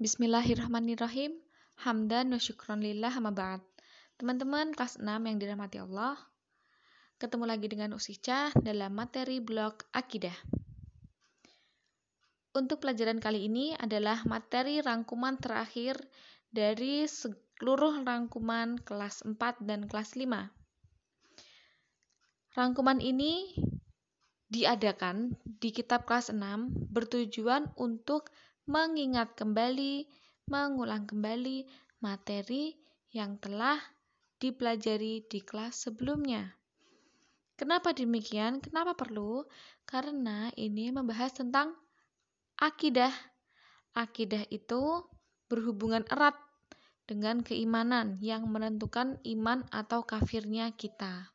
Bismillahirrahmanirrahim. Hamdan wa syukron lillah ba'd. Teman-teman kelas 6 yang dirahmati Allah, ketemu lagi dengan Usica dalam materi blog Akidah. Untuk pelajaran kali ini adalah materi rangkuman terakhir dari seluruh rangkuman kelas 4 dan kelas 5. Rangkuman ini diadakan di kitab kelas 6 bertujuan untuk mengingat kembali, mengulang kembali materi yang telah dipelajari di kelas sebelumnya. Kenapa demikian? Kenapa perlu? Karena ini membahas tentang akidah. Akidah itu berhubungan erat dengan keimanan yang menentukan iman atau kafirnya kita.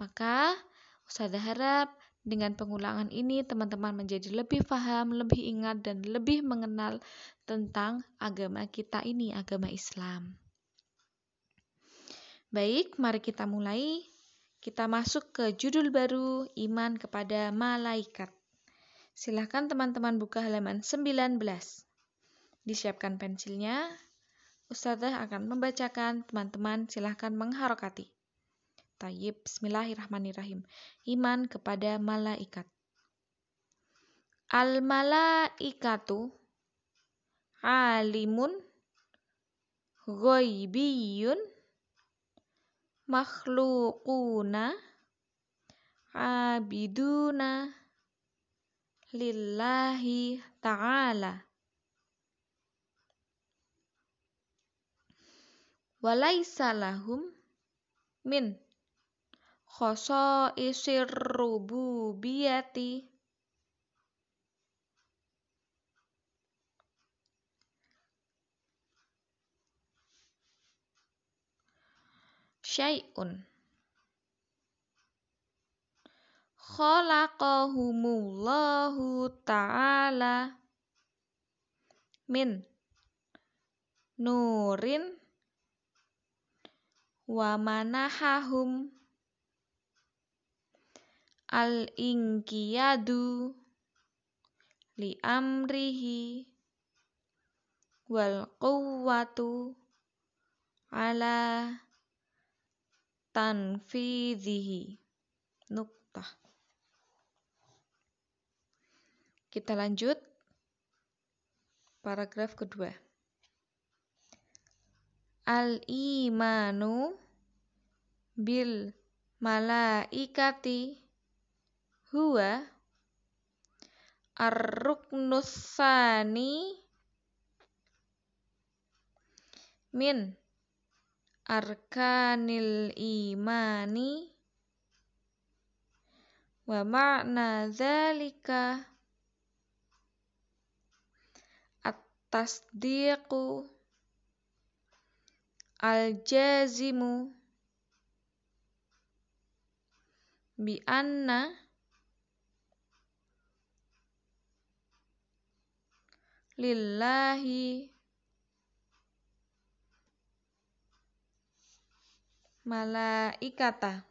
Maka, Ustazah harap dengan pengulangan ini teman-teman menjadi lebih paham, lebih ingat, dan lebih mengenal tentang agama kita ini, agama Islam. Baik, mari kita mulai. Kita masuk ke judul baru, Iman kepada Malaikat. Silahkan teman-teman buka halaman 19. Disiapkan pensilnya. Ustazah akan membacakan, teman-teman silahkan mengharokati. Tayyib, bismillahirrahmanirrahim. Iman kepada malaikat. Al-malaikatu alimun ghaibiyun makhlukuna abiduna lillahi ta'ala. Walaysa lahum min khosaisir rububiyati. Syai'un. Khalaqahumullahu ta'ala min nurin wa manahahum al-inqiyadu li amrihi wal quwwatu ala tanfidhihi. Nuktah kita lanjut. Paragraf kedua. Al imanu bil malaikati huwa ar-ruknus min arkanil imani wa ma'na dzalika at-tasdiqu al-jazimu bi anna lillahi. Malaikata.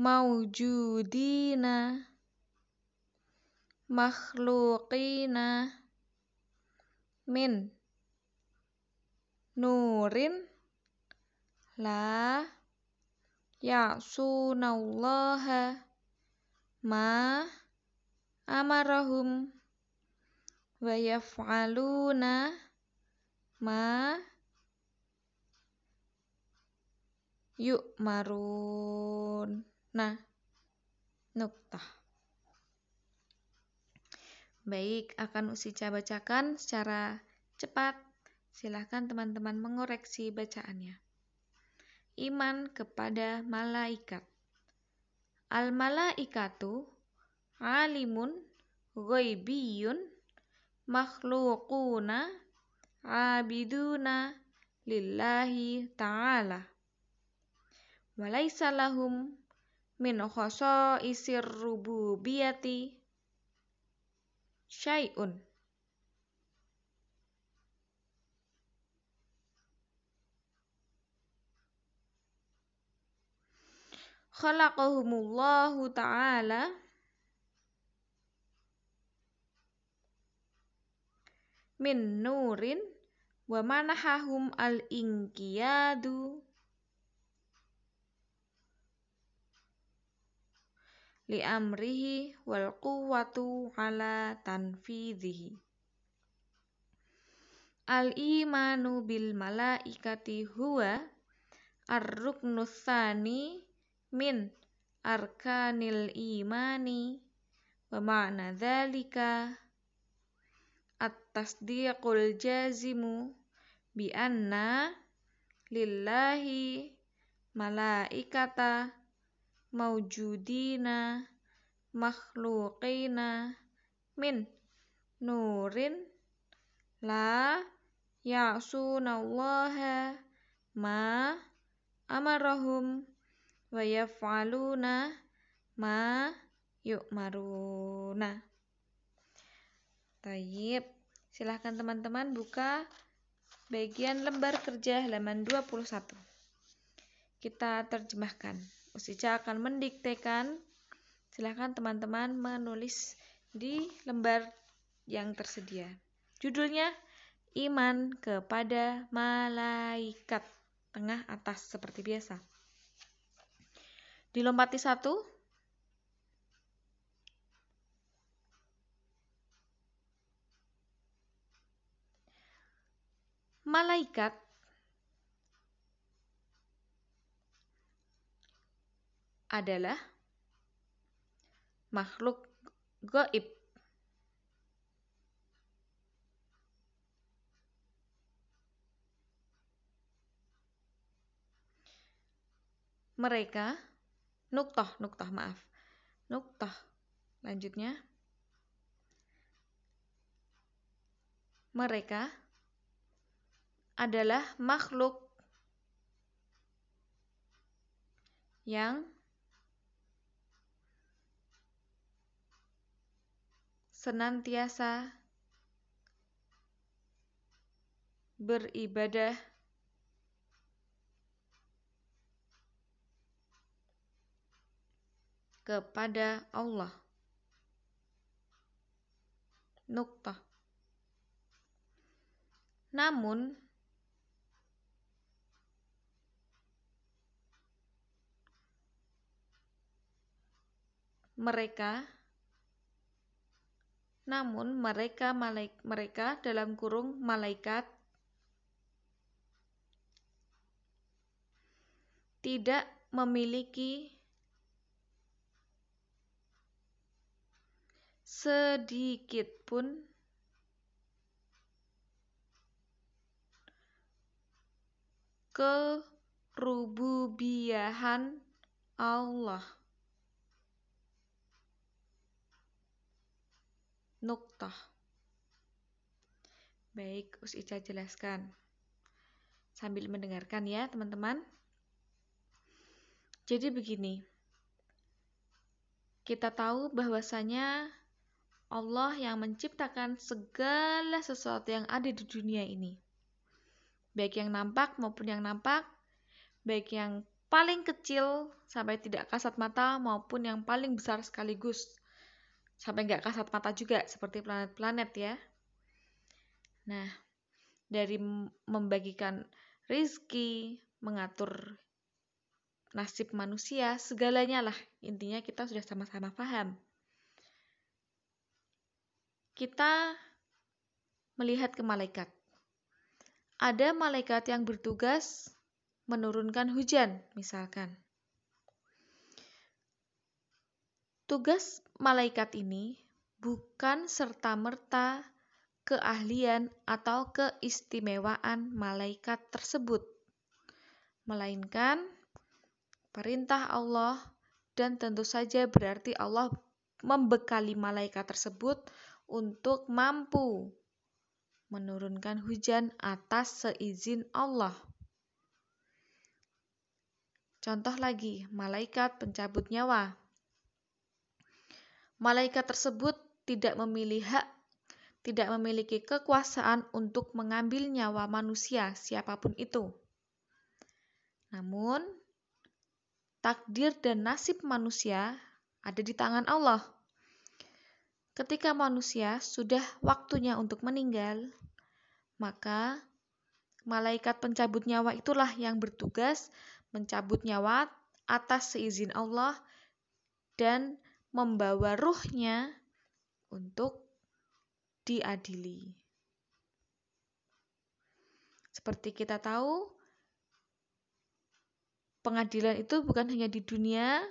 Maujudina makhlukina min. Nurin. La. Ya'sunallaha. Ma amarahum wa yaf'aluna ma yu'marun. Nah, nuktah. Baik, akan Usica bacakan secara cepat. Silahkan teman-teman mengoreksi bacaannya. Iman kepada malaikat. Al-malaikatu alimun ghaibiyun makhlukuna abiduna lillahi ta'ala. Walaysa lahum min isir rububiyati syai'un. Khalaqahumullahu ta'ala min nurin wa manahahum al-inqiyadu li amrihi wal quwwatu ala tanfidhihi. Al imanu bil malaikati huwa ar-ruknu tsani min arkanil imani wa ma'na dzalika at-tasdiqul jazimu bi anna lillahi malaikata maujudina makhluqina min nurin la ya'sunallaha ma amarahum wa yaf'aluna ma yu'maruna Tayyib. Silahkan teman-teman buka bagian lembar kerja halaman 21. Kita terjemahkan. Usica akan mendiktekan. Silahkan teman-teman menulis di lembar yang tersedia. Judulnya Iman kepada Malaikat. Tengah atas seperti biasa. Dilompati satu, malaikat adalah makhluk gaib. Mereka nuktoh, nuktoh maaf. Nuktoh. Lanjutnya. Mereka adalah makhluk yang senantiasa beribadah kepada Allah. Nuktah. Namun, mereka namun mereka malaik, mereka dalam kurung malaikat tidak memiliki sedikit pun kerububiahan Allah. Nuktah. Baik, Us Ica jelaskan. Sambil mendengarkan ya, teman-teman. Jadi begini. Kita tahu bahwasanya Allah yang menciptakan segala sesuatu yang ada di dunia ini. Baik yang nampak maupun yang nampak, baik yang paling kecil sampai tidak kasat mata maupun yang paling besar sekaligus sampai nggak kasat mata juga seperti planet-planet ya. Nah, dari membagikan rizki, mengatur nasib manusia, segalanya lah. Intinya kita sudah sama-sama paham. Kita melihat ke malaikat. Ada malaikat yang bertugas menurunkan hujan, misalkan. Tugas malaikat ini bukan serta-merta keahlian atau keistimewaan malaikat tersebut, melainkan perintah Allah dan tentu saja berarti Allah membekali malaikat tersebut untuk mampu menurunkan hujan atas seizin Allah. Contoh lagi, malaikat pencabut nyawa malaikat tersebut tidak memilih hak, tidak memiliki kekuasaan untuk mengambil nyawa manusia, siapa pun itu. Namun, takdir dan nasib manusia ada di tangan Allah. Ketika manusia sudah waktunya untuk meninggal, maka malaikat pencabut nyawa itulah yang bertugas mencabut nyawa atas seizin Allah dan membawa ruhnya untuk diadili. Seperti kita tahu, pengadilan itu bukan hanya di dunia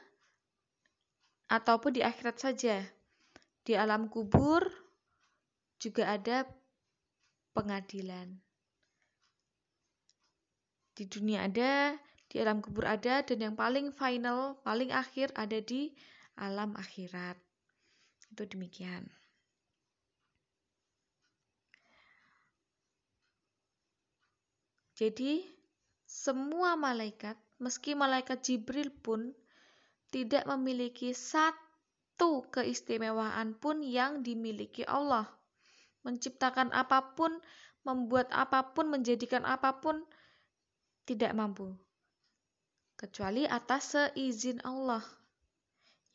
ataupun di akhirat saja. Di alam kubur juga ada pengadilan. Di dunia ada, di alam kubur ada, dan yang paling final, paling akhir ada di alam akhirat. Itu demikian. Jadi, semua malaikat, meski malaikat Jibril pun tidak memiliki satu keistimewaan pun yang dimiliki Allah menciptakan apa pun, membuat apa pun, menjadikan apa pun tidak mampu. Kecuali atas seizin Allah.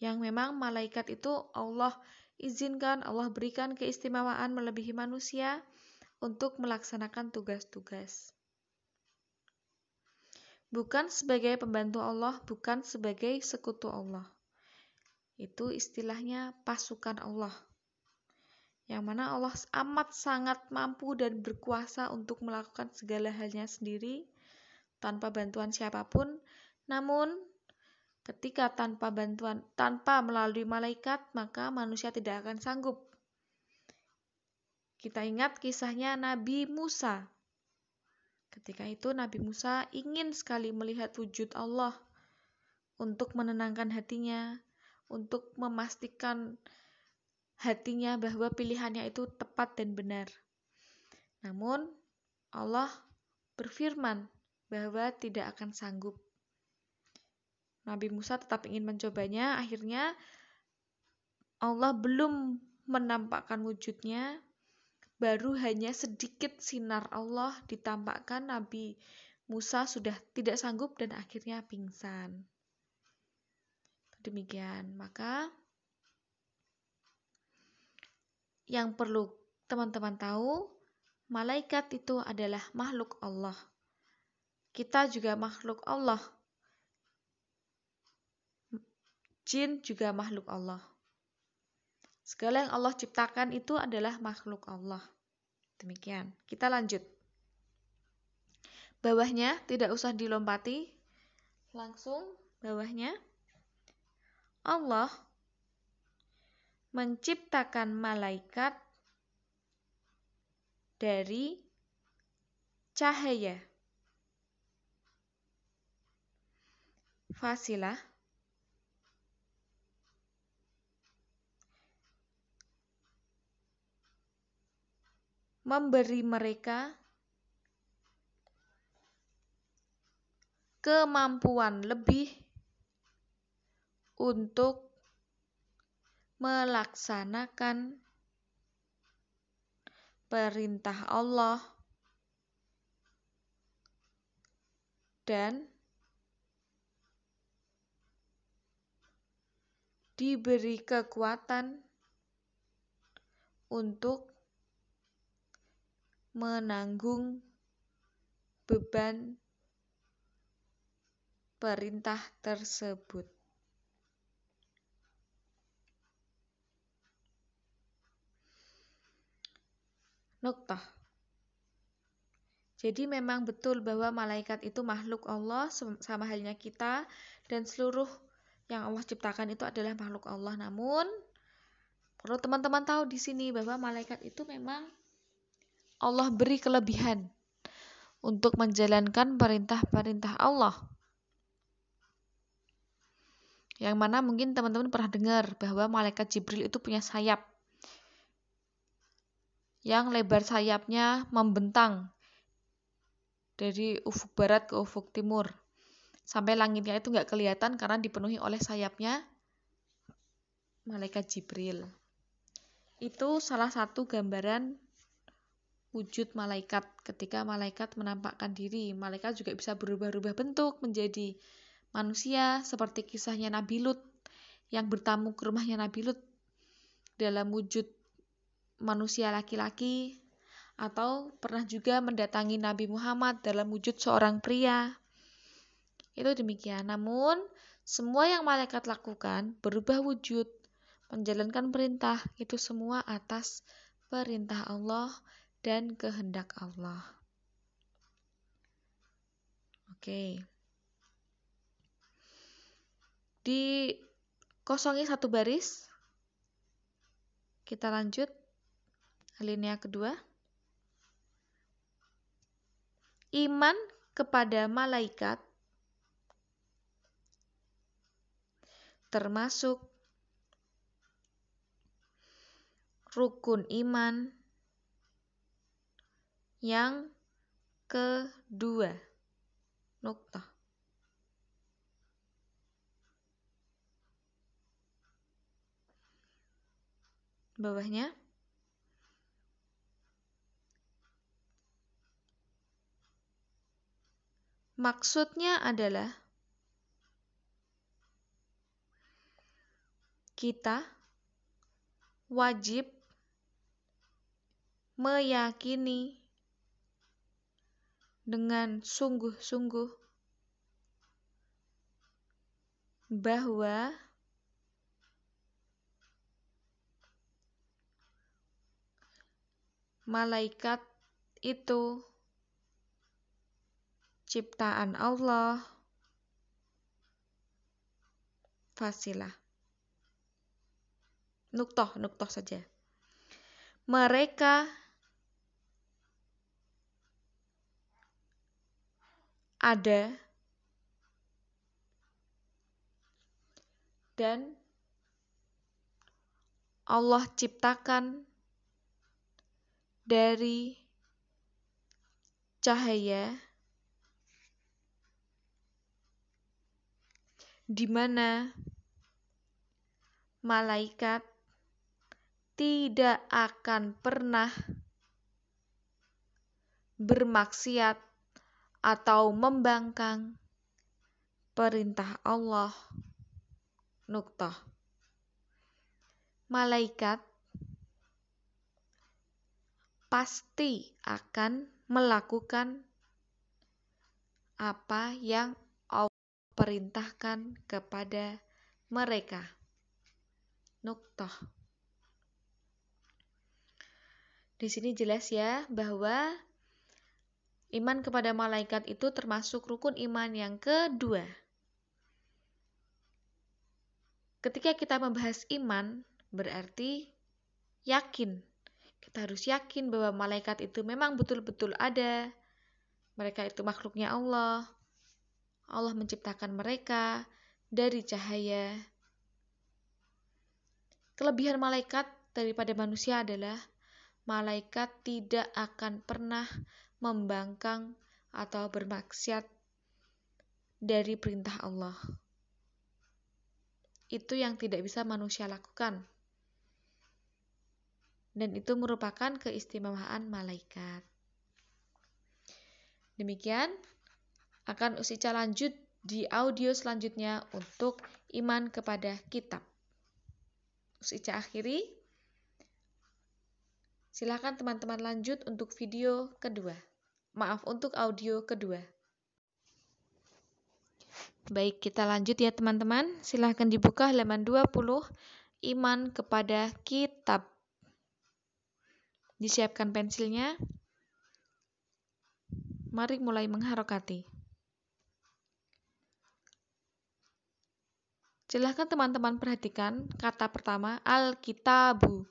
Yang memang malaikat itu Allah izinkan, Allah berikan keistimewaan melebihi manusia untuk melaksanakan tugas-tugas. Bukan sebagai pembantu Allah, bukan sebagai sekutu Allah. Itu istilahnya pasukan Allah yang mana Allah amat sangat mampu dan berkuasa untuk melakukan segala halnya sendiri tanpa bantuan siapa pun. Namun, ketika tanpa bantuan, tanpa melalui malaikat, maka manusia tidak akan sanggup. Kita ingat kisahnya Nabi Musa. Ketika itu Nabi Musa ingin sekali melihat wujud Allah untuk menenangkan hatinya, untuk memastikan hatinya bahwa pilihannya itu tepat dan benar. Namun, Allah berfirman bahwa tidak akan sanggup. Nabi Musa tetap ingin mencobanya, akhirnya Allah belum menampakkan wujudnya, baru hanya sedikit sinar Allah ditampakkan Nabi Musa sudah tidak sanggup dan akhirnya pingsan. Demikian, maka yang perlu teman-teman tahu, malaikat itu adalah makhluk Allah. Kita juga makhluk Allah. Jin juga makhluk Allah. Segala yang Allah ciptakan itu adalah makhluk Allah. Demikian. Kita lanjut. Bawahnya tidak usah dilompati. Langsung bawahnya. Allah menciptakan malaikat dari cahaya. Fasilah memberi mereka kemampuan lebih untuk melaksanakan perintah Allah dan diberi kekuatan untuk menanggung beban perintah tersebut. Nuktah. Jadi memang betul bahwa malaikat itu makhluk Allah sama halnya kita dan seluruh yang Allah ciptakan itu adalah makhluk Allah. Namun perlu teman-teman tahu di sini bahwa malaikat itu memang Allah beri kelebihan untuk menjalankan perintah-perintah Allah. Yang mana mungkin teman-teman pernah dengar bahwa malaikat Jibril itu punya sayap yang lebar sayapnya membentang dari ufuk barat ke ufuk timur. Sampai langitnya itu nggak kelihatan karena dipenuhi oleh sayapnya malaikat Jibril. Itu salah satu gambaran wujud malaikat ketika malaikat menampakkan diri. Malaikat juga bisa berubah-ubah bentuk menjadi manusia seperti kisahnya Nabi Lut yang bertamu ke rumahnya Nabi Lut dalam wujud manusia laki-laki atau pernah juga mendatangi Nabi Muhammad dalam wujud seorang pria. Itu demikian. Namun, semua yang malaikat lakukan berubah wujud, menjalankan perintah, itu semua atas perintah Allah dan kehendak Allah. Oke. Di kosongi satu baris. Kita lanjut alinea kedua. Iman kepada malaikat termasuk rukun iman yang kedua. Nukta. Bawahnya Maksudnya adalah kita wajib meyakini dengan sungguh-sungguh bahwa malaikat itu ciptaan Allah, fasilah. Nuktoh, nuktoh saja. Mereka ada. Dan Allah ciptakan dari cahaya di mana malaikat tidak akan pernah bermaksiat atau membangkang perintah Allah. Nuktah. Malaikat pasti akan melakukan apa yang perintahkan kepada mereka. Nuktah. Di sini jelas ya bahwa iman kepada malaikat itu termasuk rukun iman yang kedua. Ketika kita membahas iman, berarti yakin. Kita harus yakin bahwa malaikat itu memang betul-betul ada. Mereka itu makhluknya Allah. Allah menciptakan mereka dari cahaya. Kelebihan malaikat daripada manusia adalah malaikat tidak akan pernah membangkang atau bermaksiat dari perintah Allah. Itu yang tidak bisa manusia lakukan. Dan itu merupakan keistimewaan malaikat. Demikian akan Usica lanjut di audio selanjutnya untuk iman kepada kitab. Usica akhiri. Silakan teman-teman lanjut untuk video kedua. Maaf untuk audio kedua. Baik, kita lanjut ya teman-teman. Silahkan dibuka halaman 20 Iman kepada kitab. Disiapkan pensilnya. Mari mulai mengharokati. Silahkan teman-teman perhatikan kata pertama Alkitabu.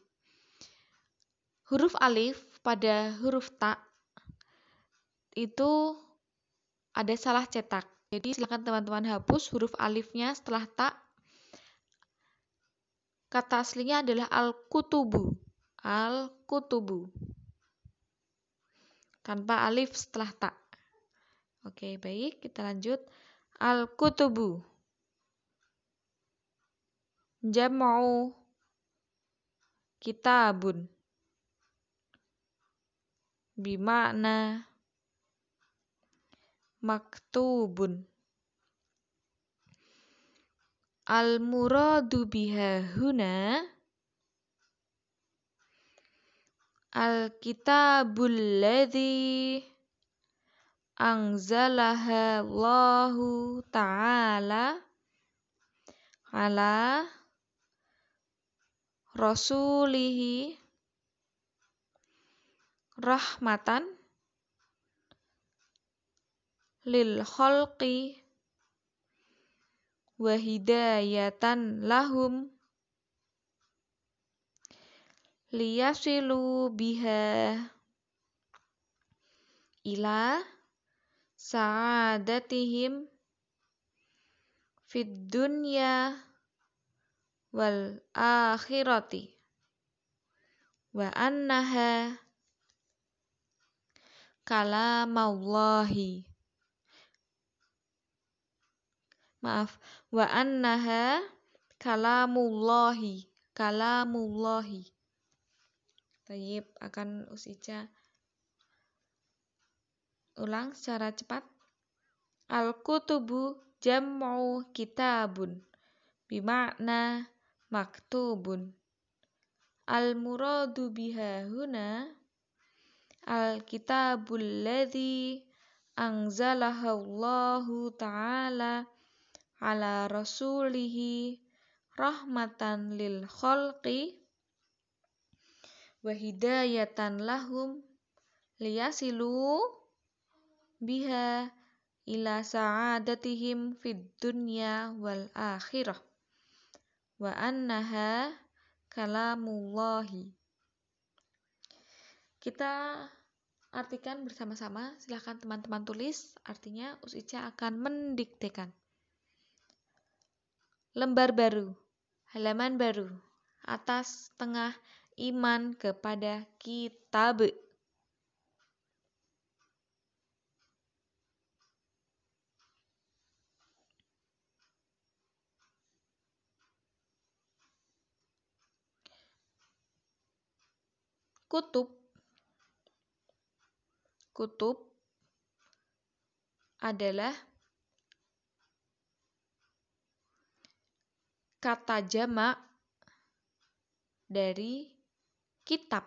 Huruf alif pada huruf ta itu ada salah cetak. Jadi silahkan teman-teman hapus huruf alifnya setelah ta. Kata aslinya adalah al-kutubu. Al-kutubu. Tanpa alif setelah ta. Oke, baik. Kita lanjut. Al-kutubu jam'u kitabun bima'na maktubun. Al muradu biha huna. Al-kitabul ladzi anzalaha Allahu ta'ala ala rasulihi rahmatan lil khalqi wa hidayatan lahum liyasilu biha ila sa'adatihim fid dunya wal akhirati wa annaha kalamallahi maaf. Wa annaha kalamullahi. Kalamullahi. Tayyib akan Usica ulang secara cepat. Al-kutubu jam'u kitabun. Bimakna maktubun. Al-muradu biha huna. Al-kitabul ladzi anzalahallahu ta'ala ala rasulihi rahmatan lil khalqi wa hidayatan lahum liyasilu biha ila sa'adatihim fid dunya wal akhirah. Wa annaha kalamullahi. Kita artikan bersama-sama. Silahkan teman-teman tulis. Artinya Usica akan mendiktekan lembar baru halaman baru atas tengah iman kepada kitab. Kutub Kutub adalah kata jamak dari kitab.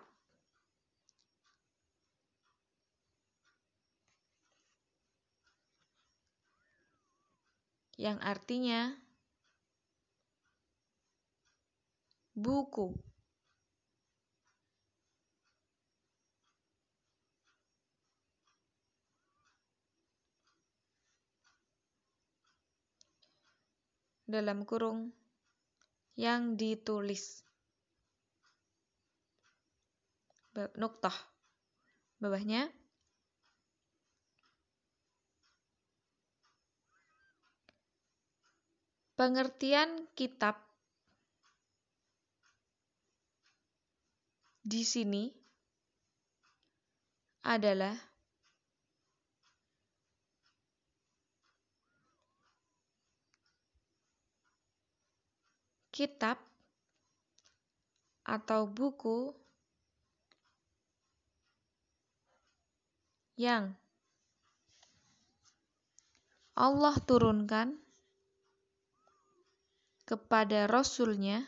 Yang artinya buku. Dalam kurung yang ditulis. nuktah. Bawahnya pengertian kitab. Di sini adalah kitab atau buku yang Allah turunkan kepada Rasulnya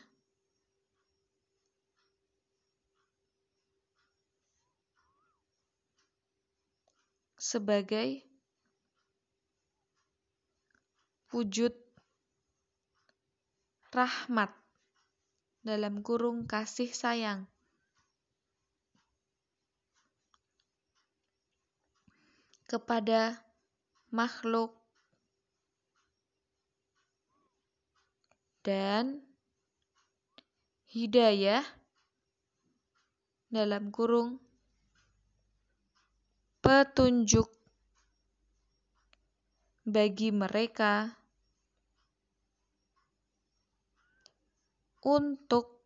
sebagai wujud rahmat dalam kurung kasih sayang. Kepada makhluk dan hidayah dalam kurung petunjuk bagi mereka untuk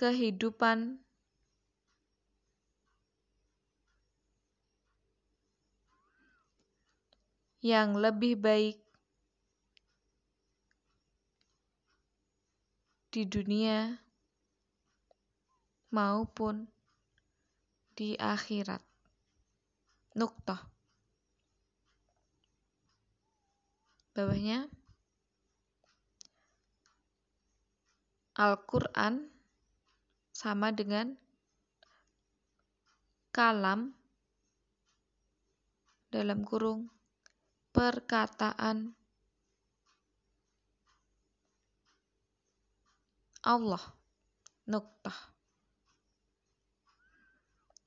kehidupan yang lebih baik di dunia maupun di akhirat. Nuktah. Bawahnya Al-Quran sama dengan kalam dalam kurung perkataan Allah. Nuktah.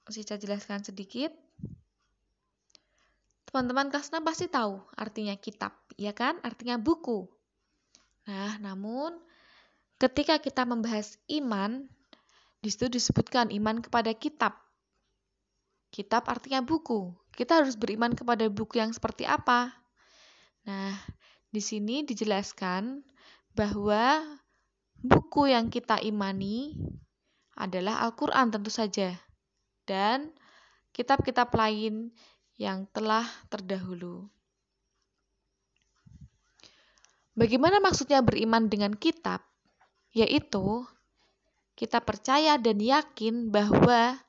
Saya jelaskan sedikit. Teman-teman kelas 6 pasti tahu artinya kitab, ya kan? Artinya buku. Nah, namun ketika kita membahas iman, di situ disebutkan iman kepada kitab. Kitab artinya buku. Kita harus beriman kepada buku yang seperti apa? Nah, di sini dijelaskan bahwa buku yang kita imani adalah Al-Quran tentu saja, dan kitab-kitab lain yang telah terdahulu. Bagaimana maksudnya beriman dengan kitab? Yaitu, kita percaya dan yakin bahwa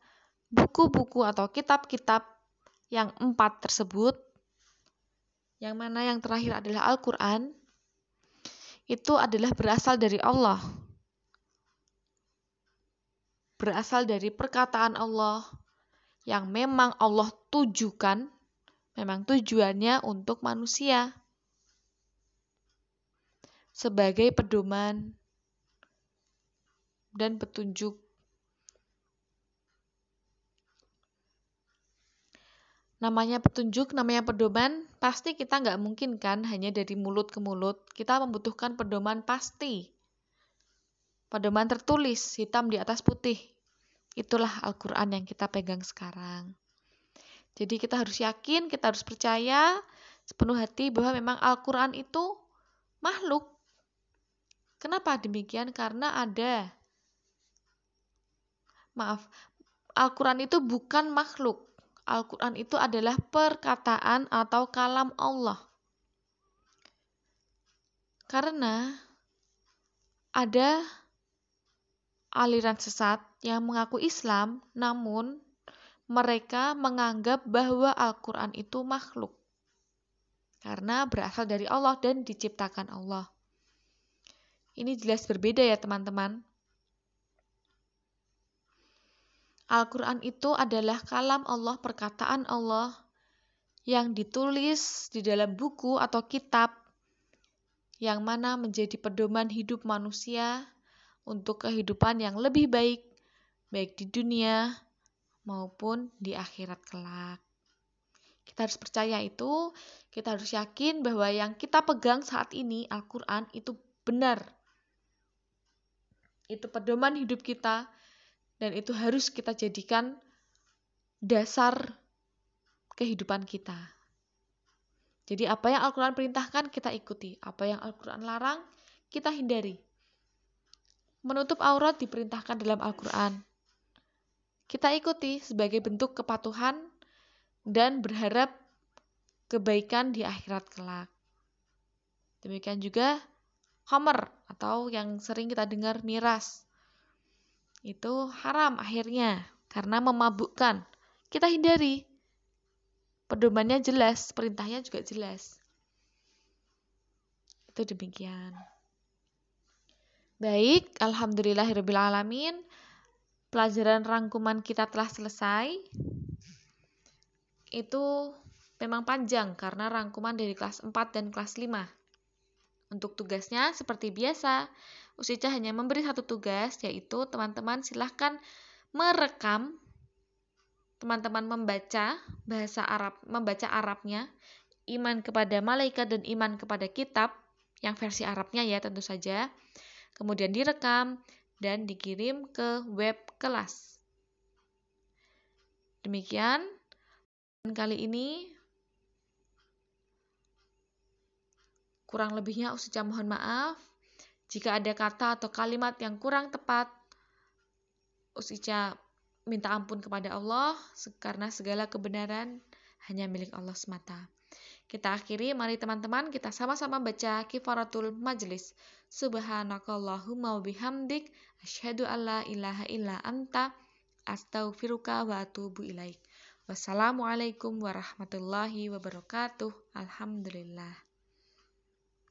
buku-buku atau kitab-kitab yang empat tersebut, yang mana yang terakhir adalah Al-Quran, itu adalah berasal dari Allah. Berasal dari perkataan Allah yang memang Allah tujukan, memang tujuannya untuk manusia sebagai pedoman dan petunjuk namanya petunjuk, namanya pedoman, pasti kita nggak mungkin kan hanya dari mulut ke mulut. Kita membutuhkan pedoman pasti. Pedoman tertulis, hitam di atas putih. Itulah Al-Quran yang kita pegang sekarang. Jadi kita harus yakin, kita harus percaya sepenuh hati bahwa memang Al-Quran itu makhluk. Kenapa demikian? Karena ada. Maaf, Al-Quran itu bukan makhluk Al-Quran itu adalah perkataan atau kalam Allah. Karena ada aliran sesat yang mengaku Islam, namun mereka menganggap bahwa Al-Quran itu makhluk. Karena berasal dari Allah dan diciptakan Allah. Ini jelas berbeda ya teman-teman. Al-Quran itu adalah kalam Allah, perkataan Allah yang ditulis di dalam buku atau kitab yang mana menjadi pedoman hidup manusia untuk kehidupan yang lebih baik, baik di dunia maupun di akhirat kelak. Kita harus percaya itu, kita harus yakin bahwa yang kita pegang saat ini, Al-Quran, itu benar. Itu pedoman hidup kita, dan itu harus kita jadikan dasar kehidupan kita. Jadi apa yang Al-Quran perintahkan kita ikuti, apa yang Al-Quran larang kita hindari. Menutup aurat diperintahkan dalam Al-Quran. Kita ikuti sebagai bentuk kepatuhan dan berharap kebaikan di akhirat kelak. Demikian juga homer atau yang sering kita dengar miras itu haram akhirnya karena memabukkan. Kita hindari. Pedomannya jelas, perintahnya juga jelas. Itu demikian. Baik, alhamdulillahirabbil Pelajaran rangkuman kita telah selesai. Itu memang panjang karena rangkuman dari kelas 4 dan kelas 5. Untuk tugasnya seperti biasa, Usica hanya memberi satu tugas, yaitu teman-teman silahkan merekam teman-teman membaca bahasa Arab, membaca Arabnya, iman kepada malaikat dan iman kepada kitab, yang versi Arabnya ya tentu saja. Kemudian direkam dan dikirim ke web kelas. Demikian kali ini kurang lebihnya Usica mohon maaf. Jika ada kata atau kalimat yang kurang tepat, Usica minta ampun kepada Allah karena segala kebenaran hanya milik Allah semata. Kita akhiri, mari teman-teman kita sama-sama baca kifaratul majlis. Subhanakallahumma bihamdik asyhadu alla ilaha illa anta astaghfiruka wa atubu ilaik. Wassalamualaikum warahmatullahi wabarakatuh. Alhamdulillah.